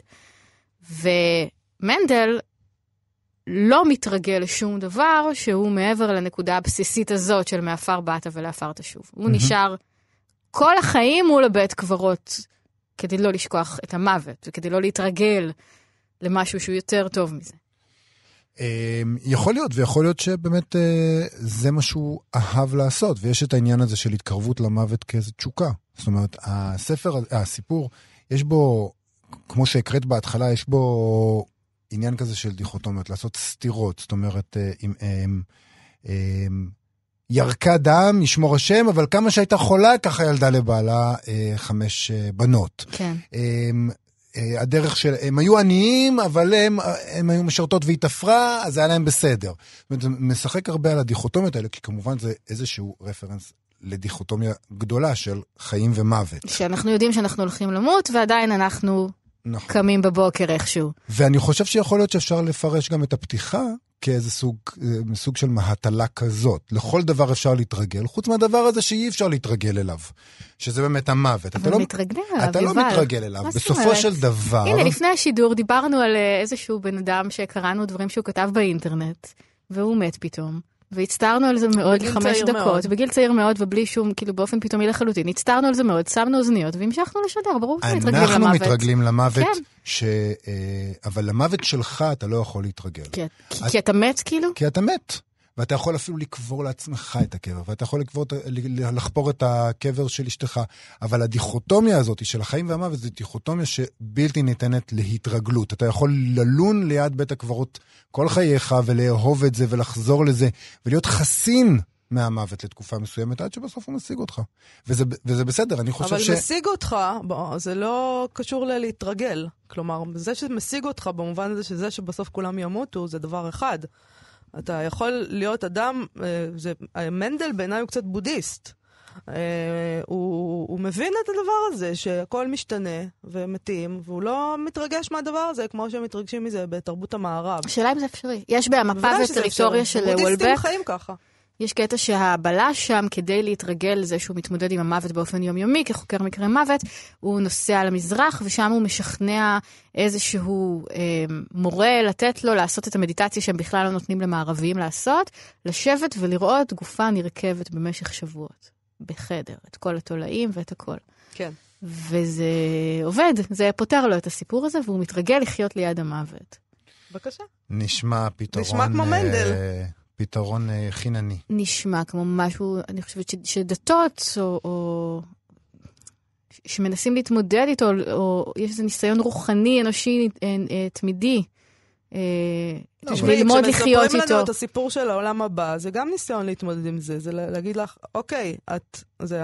ומנדל לא מתרגל לשום דבר שהוא מעבר לנקודה הבסיסית הזאת של מעפר באת ולעפר תשוב. הוא נשאר כל החיים מול הבית קברות כדי לא לשכוח את המוות, וכדי לא להתרגל למשהו שהוא יותר טוב מזה. אמ, יכול להיות, ויכול להיות שבאמת אה, זה מה שהוא אהב לעשות, ויש את העניין הזה של התקרבות למוות כאיזו תשוקה. זאת אומרת, הספר, הסיפור, יש בו, כמו שהקראת בהתחלה, יש בו עניין כזה של דיכוטומיות, לעשות סתירות. זאת אומרת, אם, אם, אם, ירקה דם, ישמור השם, אבל כמה שהייתה חולה, ככה ילדה לבעלה אה, חמש אה, בנות. כן. אה, אה, הדרך של, הם היו עניים, אבל הם, הם היו משרתות והיא תפרה, אז היה להם בסדר. זאת אומרת, זה משחק הרבה על הדיכוטומיות האלה, כי כמובן זה איזשהו רפרנס לדיכוטומיה גדולה של חיים ומוות. שאנחנו יודעים שאנחנו הולכים למות, ועדיין אנחנו נכון. קמים בבוקר איכשהו. ואני חושב שיכול להיות שאפשר לפרש גם את הפתיחה כאיזה סוג, אה, סוג של מהטלה כזאת. לכל דבר אפשר להתרגל, חוץ מהדבר הזה שאי אפשר להתרגל אליו, שזה באמת המוות. אבל לא, מתרגלים אליו, אתה לא מתרגל אליו. בסופו של דבר... הנה, לפני השידור דיברנו על אה, איזשהו בן אדם שקראנו דברים שהוא כתב באינטרנט, והוא מת פתאום. והצטערנו על זה מאוד חמש דקות, מאוד. בגיל צעיר מאוד ובלי שום, כאילו באופן פתאומי לחלוטין, הצטערנו על זה מאוד, שמנו אוזניות והמשכנו לשדר, ברור שמתרגלים למוות. אנחנו מתרגלים למוות, כן. ש... אה, אבל למוות שלך אתה לא יכול להתרגל. כי, את... כי אתה מת כאילו? כי אתה מת. ואתה יכול אפילו לקבור לעצמך את הקבר, ואתה יכול לקבור, לחפור את הקבר של אשתך. אבל הדיכוטומיה הזאת של החיים והמוות זו דיכוטומיה שבלתי ניתנת להתרגלות. אתה יכול ללון ליד בית הקברות כל חייך ולאהוב את זה ולחזור לזה, ולהיות חסין מהמוות לתקופה מסוימת, עד שבסוף הוא משיג אותך. וזה, וזה בסדר, אני חושב אבל ש... אבל משיג אותך, בוא, זה לא קשור ללהתרגל. כלומר, זה שמשיג אותך במובן הזה שזה שבסוף כולם ימותו, זה דבר אחד. אתה יכול להיות אדם, אה, זה, מנדל בעיניי הוא קצת בודהיסט. Uh, הוא, הוא מבין את הדבר הזה, שהכל משתנה ומתים, והוא לא מתרגש מהדבר הזה כמו שהם מתרגשים מזה בתרבות המערב. השאלה אם זה אפשרי. יש במפה וטריטוריה של וולבק. בודהיסטים חיים ככה. יש קטע שהבלש שם, כדי להתרגל לזה שהוא מתמודד עם המוות באופן יומיומי, כחוקר מקרה מוות, הוא נוסע למזרח, ושם הוא משכנע איזשהו אה, מורה לתת לו לעשות את המדיטציה שהם בכלל לא נותנים למערביים לעשות, לשבת ולראות גופה נרכבת במשך שבועות, בחדר, את כל התולעים ואת הכל. כן. וזה עובד, זה פותר לו את הסיפור הזה, והוא מתרגל לחיות ליד המוות. בבקשה. נשמע פתרון... נשמע כמו מנדל. אה... פתרון אה, חינני. נשמע כמו משהו, אני חושבת ש, שדתות, או, או שמנסים להתמודד איתו, או, או יש איזה ניסיון רוחני, אנושי, אה, אה, תמידי. לא, ללמוד לחיות איתו. כשמספרים לנו את הסיפור של העולם הבא, זה גם ניסיון להתמודד עם זה, זה להגיד לך, אוקיי, את, זה,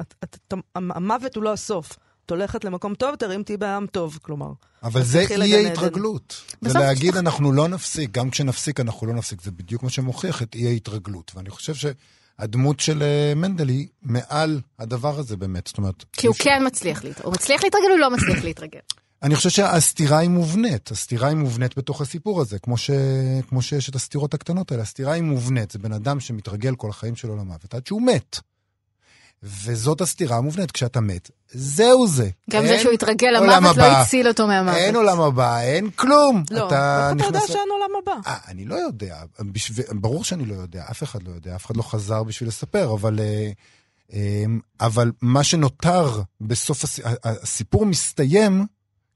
את, את, את, המוות הוא לא הסוף. את הולכת למקום טוב יותר אם תהיי בעם טוב, כלומר. אבל זה אי ההתרגלות. זה להגיד אנחנו לא נפסיק, גם כשנפסיק אנחנו לא נפסיק, זה בדיוק מה שמוכיח את אי ההתרגלות. ואני חושב שהדמות של אה, מנדל היא מעל הדבר הזה באמת, זאת אומרת... כי הוא כן מצליח להתרגל, הוא מצליח להתרגל, הוא לא מצליח להתרגל. אני חושב שהסתירה היא מובנית, הסתירה היא מובנית בתוך הסיפור הזה, כמו, ש... כמו שיש את הסתירות הקטנות האלה. הסתירה היא מובנית, זה בן אדם שמתרגל כל החיים שלו למוות עד שהוא מת. וזאת הסתירה המובנית, כשאתה מת, זהו זה. גם זה שהוא התרגל למוות לא הציל אותו מהמוות. אין עולם הבא, אין כלום. לא, איך אתה יודע שאין עולם הבא? 아, אני לא יודע, ברור שאני לא יודע, אף אחד לא יודע, אף אחד לא חזר בשביל לספר, אבל, אה, אמ, אבל מה שנותר בסוף, הס, הסיפור מסתיים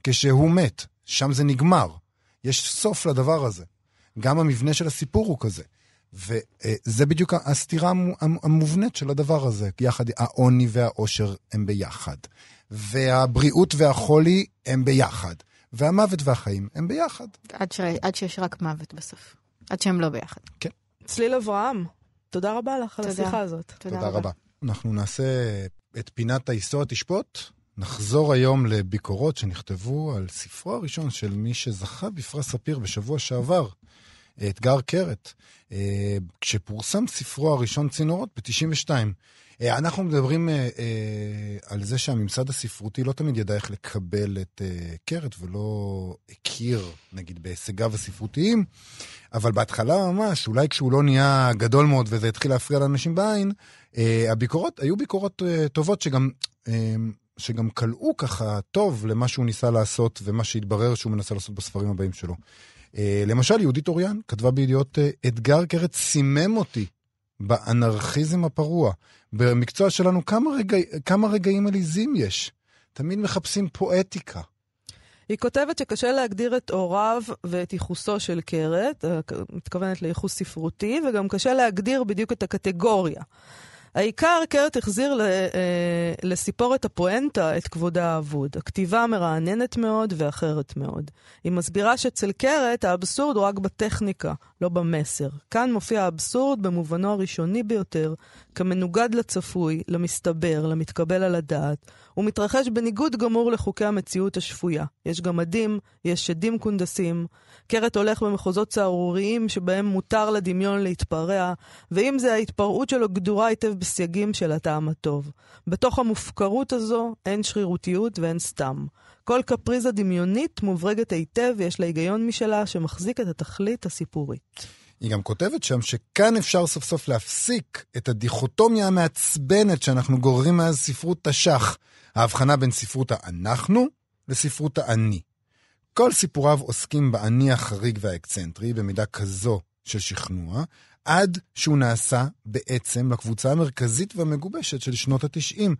כשהוא מת, שם זה נגמר. יש סוף לדבר הזה. גם המבנה של הסיפור הוא כזה. וזה בדיוק הסתירה המובנית של הדבר הזה. יחד, העוני והעושר הם ביחד. והבריאות והחולי הם ביחד. והמוות והחיים הם ביחד. עד, ש... עד שיש רק מוות בסוף. עד שהם לא ביחד. כן. צליל אברהם, תודה רבה לך תודה. על השיחה הזאת. תודה, תודה רבה. רבה. אנחנו נעשה את פינת ההיסטוריה תשפוט. נחזור היום לביקורות שנכתבו על ספרו הראשון של מי שזכה בפרס ספיר בשבוע שעבר, אתגר קרת, אה, כשפורסם ספרו הראשון צינורות ב-92. אה, אנחנו מדברים אה, על זה שהממסד הספרותי לא תמיד ידע איך לקבל את קרת ולא הכיר, נגיד, בהישגיו הספרותיים, אבל בהתחלה ממש, אולי כשהוא לא נהיה גדול מאוד וזה התחיל להפריע לאנשים בעין, הביקורות, היו ביקורות טובות שגם... שגם כלאו ככה טוב למה שהוא ניסה לעשות ומה שהתברר שהוא מנסה לעשות בספרים הבאים שלו. אה, למשל, יהודית אוריאן כתבה בידיעות, אה, אתגר קרת סימם אותי באנרכיזם הפרוע. במקצוע שלנו, כמה, רגע, כמה רגעים עליזים יש? תמיד מחפשים פואטיקה. היא כותבת שקשה להגדיר את הוריו ואת ייחוסו של קרת, אה, מתכוונת לייחוס ספרותי, וגם קשה להגדיר בדיוק את הקטגוריה. העיקר, קרת החזיר אה, לסיפורת הפואנטה את כבודה האבוד. הכתיבה מרעננת מאוד ואחרת מאוד. היא מסבירה שאצל קרת האבסורד הוא רק בטכניקה, לא במסר. כאן מופיע האבסורד במובנו הראשוני ביותר, כמנוגד לצפוי, למסתבר, למתקבל על הדעת. הוא מתרחש בניגוד גמור לחוקי המציאות השפויה. יש גמדים, יש שדים קונדסים. קרת הולך במחוזות סהרוריים שבהם מותר לדמיון להתפרע, ואם זה ההתפרעות שלו גדורה היטב בסייגים של הטעם הטוב. בתוך המופקרות הזו אין שרירותיות ואין סתם. כל קפריזה דמיונית מוברגת היטב ויש לה היגיון משלה שמחזיק את התכלית הסיפורית. היא גם כותבת שם שכאן אפשר סוף סוף להפסיק את הדיכוטומיה המעצבנת שאנחנו גוררים מאז ספרות תש"ח, ההבחנה בין ספרות האנחנו לספרות האני. כל סיפוריו עוסקים באני החריג והאקצנטרי במידה כזו של שכנוע, עד שהוא נעשה בעצם לקבוצה המרכזית והמגובשת של שנות התשעים,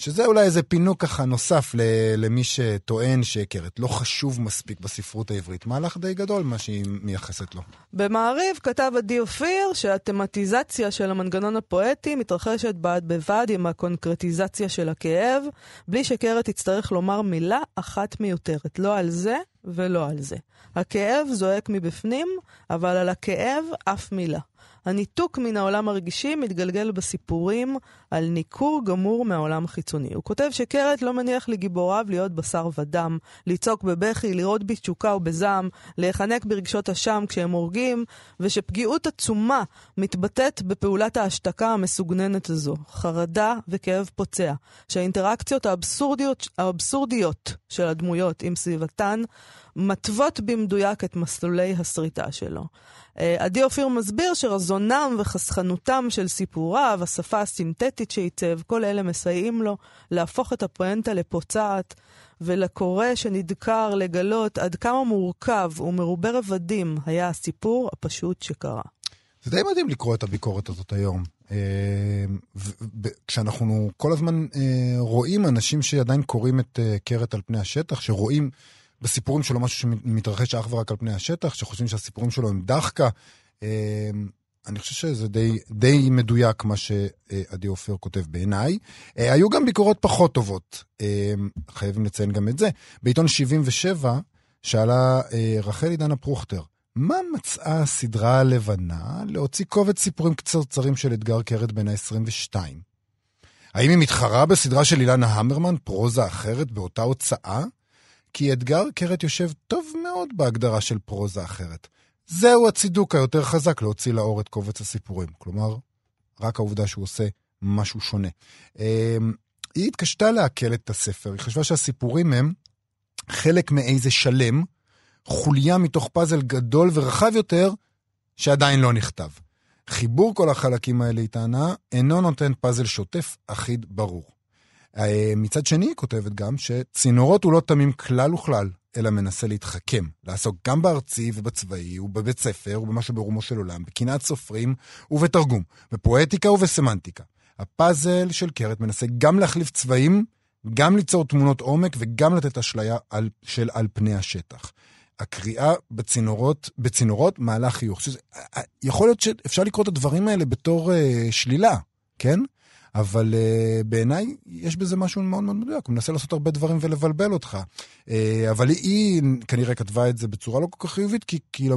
שזה אולי איזה פינוק ככה נוסף למי שטוען שקרת לא חשוב מספיק בספרות העברית. מהלך די גדול מה שהיא מייחסת לו. במעריב כתב עדי אופיר שהתמטיזציה של המנגנון הפואטי מתרחשת בד בבד עם הקונקרטיזציה של הכאב, בלי שקרת תצטרך לומר מילה אחת מיותרת, לא על זה ולא על זה. הכאב זועק מבפנים, אבל על הכאב אף מילה. הניתוק מן העולם הרגישי מתגלגל בסיפורים על ניכור גמור מהעולם החיצוני. הוא כותב שקרת לא מניח לגיבוריו להיות בשר ודם, לצעוק בבכי, לראות בתשוקה ובזעם, להיחנק ברגשות אשם כשהם הורגים, ושפגיעות עצומה מתבטאת בפעולת ההשתקה המסוגננת הזו, חרדה וכאב פוצע, שהאינטראקציות האבסורדיות, האבסורדיות של הדמויות עם סביבתן מתוות במדויק את מסלולי הסריטה שלו. אה, עדי אופיר מסביר שרזונם וחסכנותם של סיפוריו, השפה הסינתטית שעיצב, כל אלה מסייעים לו להפוך את הפואנטה לפוצעת, ולקורא שנדקר לגלות עד כמה מורכב ומרובה רבדים היה הסיפור הפשוט שקרה. זה די מדהים לקרוא את הביקורת הזאת היום. אה, כשאנחנו כל הזמן אה, רואים אנשים שעדיין קוראים את קרת על פני השטח, שרואים בסיפורים שלו משהו שמתרחש אך ורק על פני השטח, שחושבים שהסיפורים שלו הם דחקה. אמ, אני חושב שזה די, די מדויק מה שעדי עופר כותב בעיניי. אה, היו גם ביקורות פחות טובות, אמ, חייבים לציין גם את זה. בעיתון 77 שאלה אה, רחלי דנה פרוכטר, מה מצאה הסדרה הלבנה להוציא קובץ סיפורים קצרצרים של אתגר קרת בין ה-22? האם היא מתחרה בסדרה של אילנה המרמן, פרוזה אחרת באותה הוצאה? כי אתגר קרת יושב טוב מאוד בהגדרה של פרוזה אחרת. זהו הצידוק היותר חזק להוציא לאור את קובץ הסיפורים. כלומר, רק העובדה שהוא עושה משהו שונה. אמ, היא התקשתה לעכל את הספר, היא חשבה שהסיפורים הם חלק מאיזה שלם, חוליה מתוך פאזל גדול ורחב יותר, שעדיין לא נכתב. חיבור כל החלקים האלה, היא טענה, אינו נותן פאזל שוטף, אחיד, ברור. אה, מצד שני, היא כותבת גם שצינורות הוא לא תמים כלל וכלל, אלא מנסה להתחכם, לעסוק גם בארצי ובצבאי ובבית ספר ובמה שברומו של עולם, בקנאת סופרים ובתרגום, בפואטיקה ובסמנטיקה. הפאזל של קרת מנסה גם להחליף צבעים, גם ליצור תמונות עומק וגם לתת אשליה על, של על פני השטח. הקריאה בצינורות, בצינורות מעלה חיוך. שזה, אה, יכול להיות שאפשר לקרוא את הדברים האלה בתור אה, שלילה, כן? אבל uh, בעיניי יש בזה משהו מאוד מאוד מדויק, הוא מנסה לעשות הרבה דברים ולבלבל אותך. Uh, אבל היא, כנראה כתבה את זה בצורה לא כל כך חיובית, כי כאילו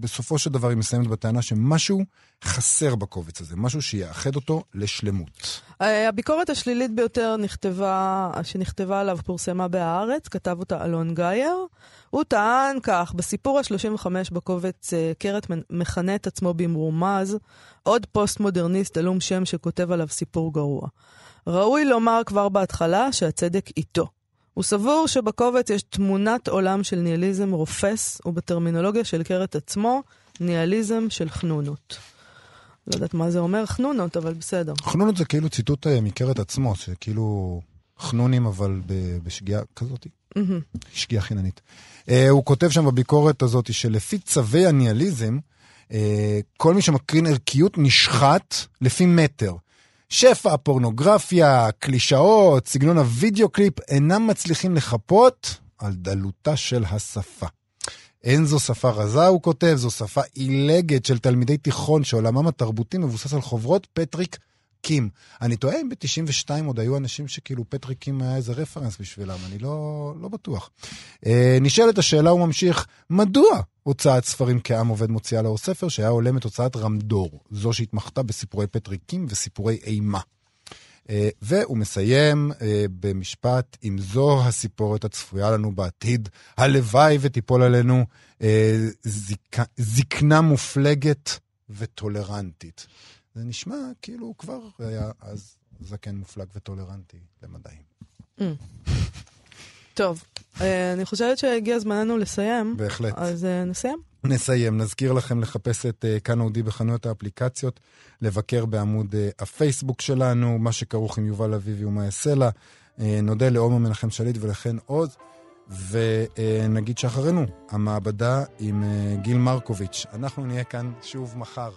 בסופו של דבר היא מסיימת בטענה שמשהו חסר בקובץ הזה, משהו שיאחד אותו לשלמות. אה, הביקורת השלילית ביותר נכתבה, שנכתבה עליו פורסמה בהארץ, כתב אותה אלון גייר. הוא טען כך, בסיפור ה-35 בקובץ אה, קרת מכנה את עצמו במרומז עוד פוסט-מודרניסט עלום שם שכותב עליו סיפור גרוע. ראוי לומר כבר בהתחלה שהצדק איתו. הוא סבור שבקובץ יש תמונת עולם של ניהליזם רופס, ובטרמינולוגיה של קרת עצמו, ניהיליזם של חנונות. לא יודעת מה זה אומר חנונות, אבל בסדר. חנונות זה כאילו ציטוט אה, מקרת עצמו, שכאילו חנונים אבל בשגיאה כזאת. שגיאה חיננית. Uh, הוא כותב שם בביקורת הזאת שלפי צווי הניהיליזם, uh, כל מי שמקרין ערכיות נשחט לפי מטר. שפע הפורנוגרפיה, קלישאות, סגנון הוידאו קליפ אינם מצליחים לחפות על דלותה של השפה. אין זו שפה רזה, הוא כותב, זו שפה עילגת של תלמידי תיכון שעולמם התרבותי מבוסס על חוברות פטריק קים. אני טועה אם ב-92 עוד היו אנשים שכאילו פטריק קים היה איזה רפרנס בשבילם, אני לא, לא בטוח. אה, נשאלת השאלה, הוא ממשיך, מדוע הוצאת ספרים כעם עובד מוציאה לאור ספר שהיה הולם את הוצאת רמדור, זו שהתמחתה בסיפורי פטריק קים וסיפורי אימה. אה, והוא מסיים אה, במשפט, אם זו הסיפורת הצפויה לנו בעתיד, הלוואי ותיפול עלינו אה, זיק... זקנה מופלגת וטולרנטית. זה נשמע כאילו הוא כבר היה אז זקן מופלג וטולרנטי למדעים. Mm. טוב, אני חושבת שהגיע זמננו לסיים. בהחלט. אז נסיים. נסיים. נזכיר לכם לחפש את כאן אודי בחנויות האפליקציות, לבקר בעמוד הפייסבוק שלנו, מה שכרוך עם יובל אביבי ומה יעשה לה. נודה לעומר מנחם שליט ולחן עוז, ונגיד שאחרינו, המעבדה עם גיל מרקוביץ'. אנחנו נהיה כאן שוב מחר.